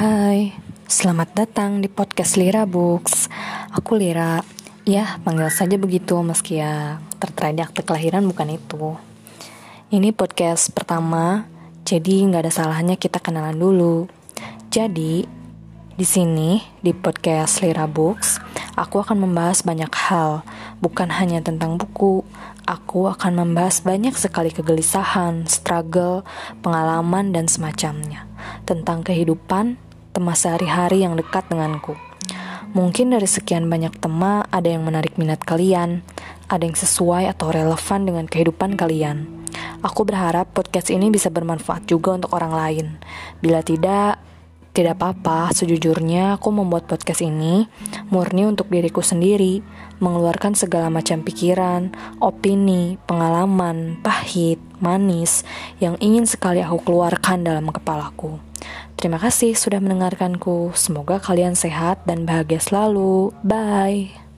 Hai, selamat datang di podcast Lira Books. Aku Lira. Ya, panggil saja begitu meski ya tertera akte kelahiran bukan itu. Ini podcast pertama, jadi nggak ada salahnya kita kenalan dulu. Jadi, di sini di podcast Lira Books, aku akan membahas banyak hal, bukan hanya tentang buku. Aku akan membahas banyak sekali kegelisahan, struggle, pengalaman, dan semacamnya tentang kehidupan, tema sehari-hari yang dekat denganku. Mungkin dari sekian banyak tema ada yang menarik minat kalian, ada yang sesuai atau relevan dengan kehidupan kalian. Aku berharap podcast ini bisa bermanfaat juga untuk orang lain. Bila tidak, tidak apa-apa, sejujurnya aku membuat podcast ini murni untuk diriku sendiri, mengeluarkan segala macam pikiran, opini, pengalaman, pahit, manis yang ingin sekali aku keluarkan dalam kepalaku. Terima kasih sudah mendengarkanku. Semoga kalian sehat dan bahagia selalu. Bye.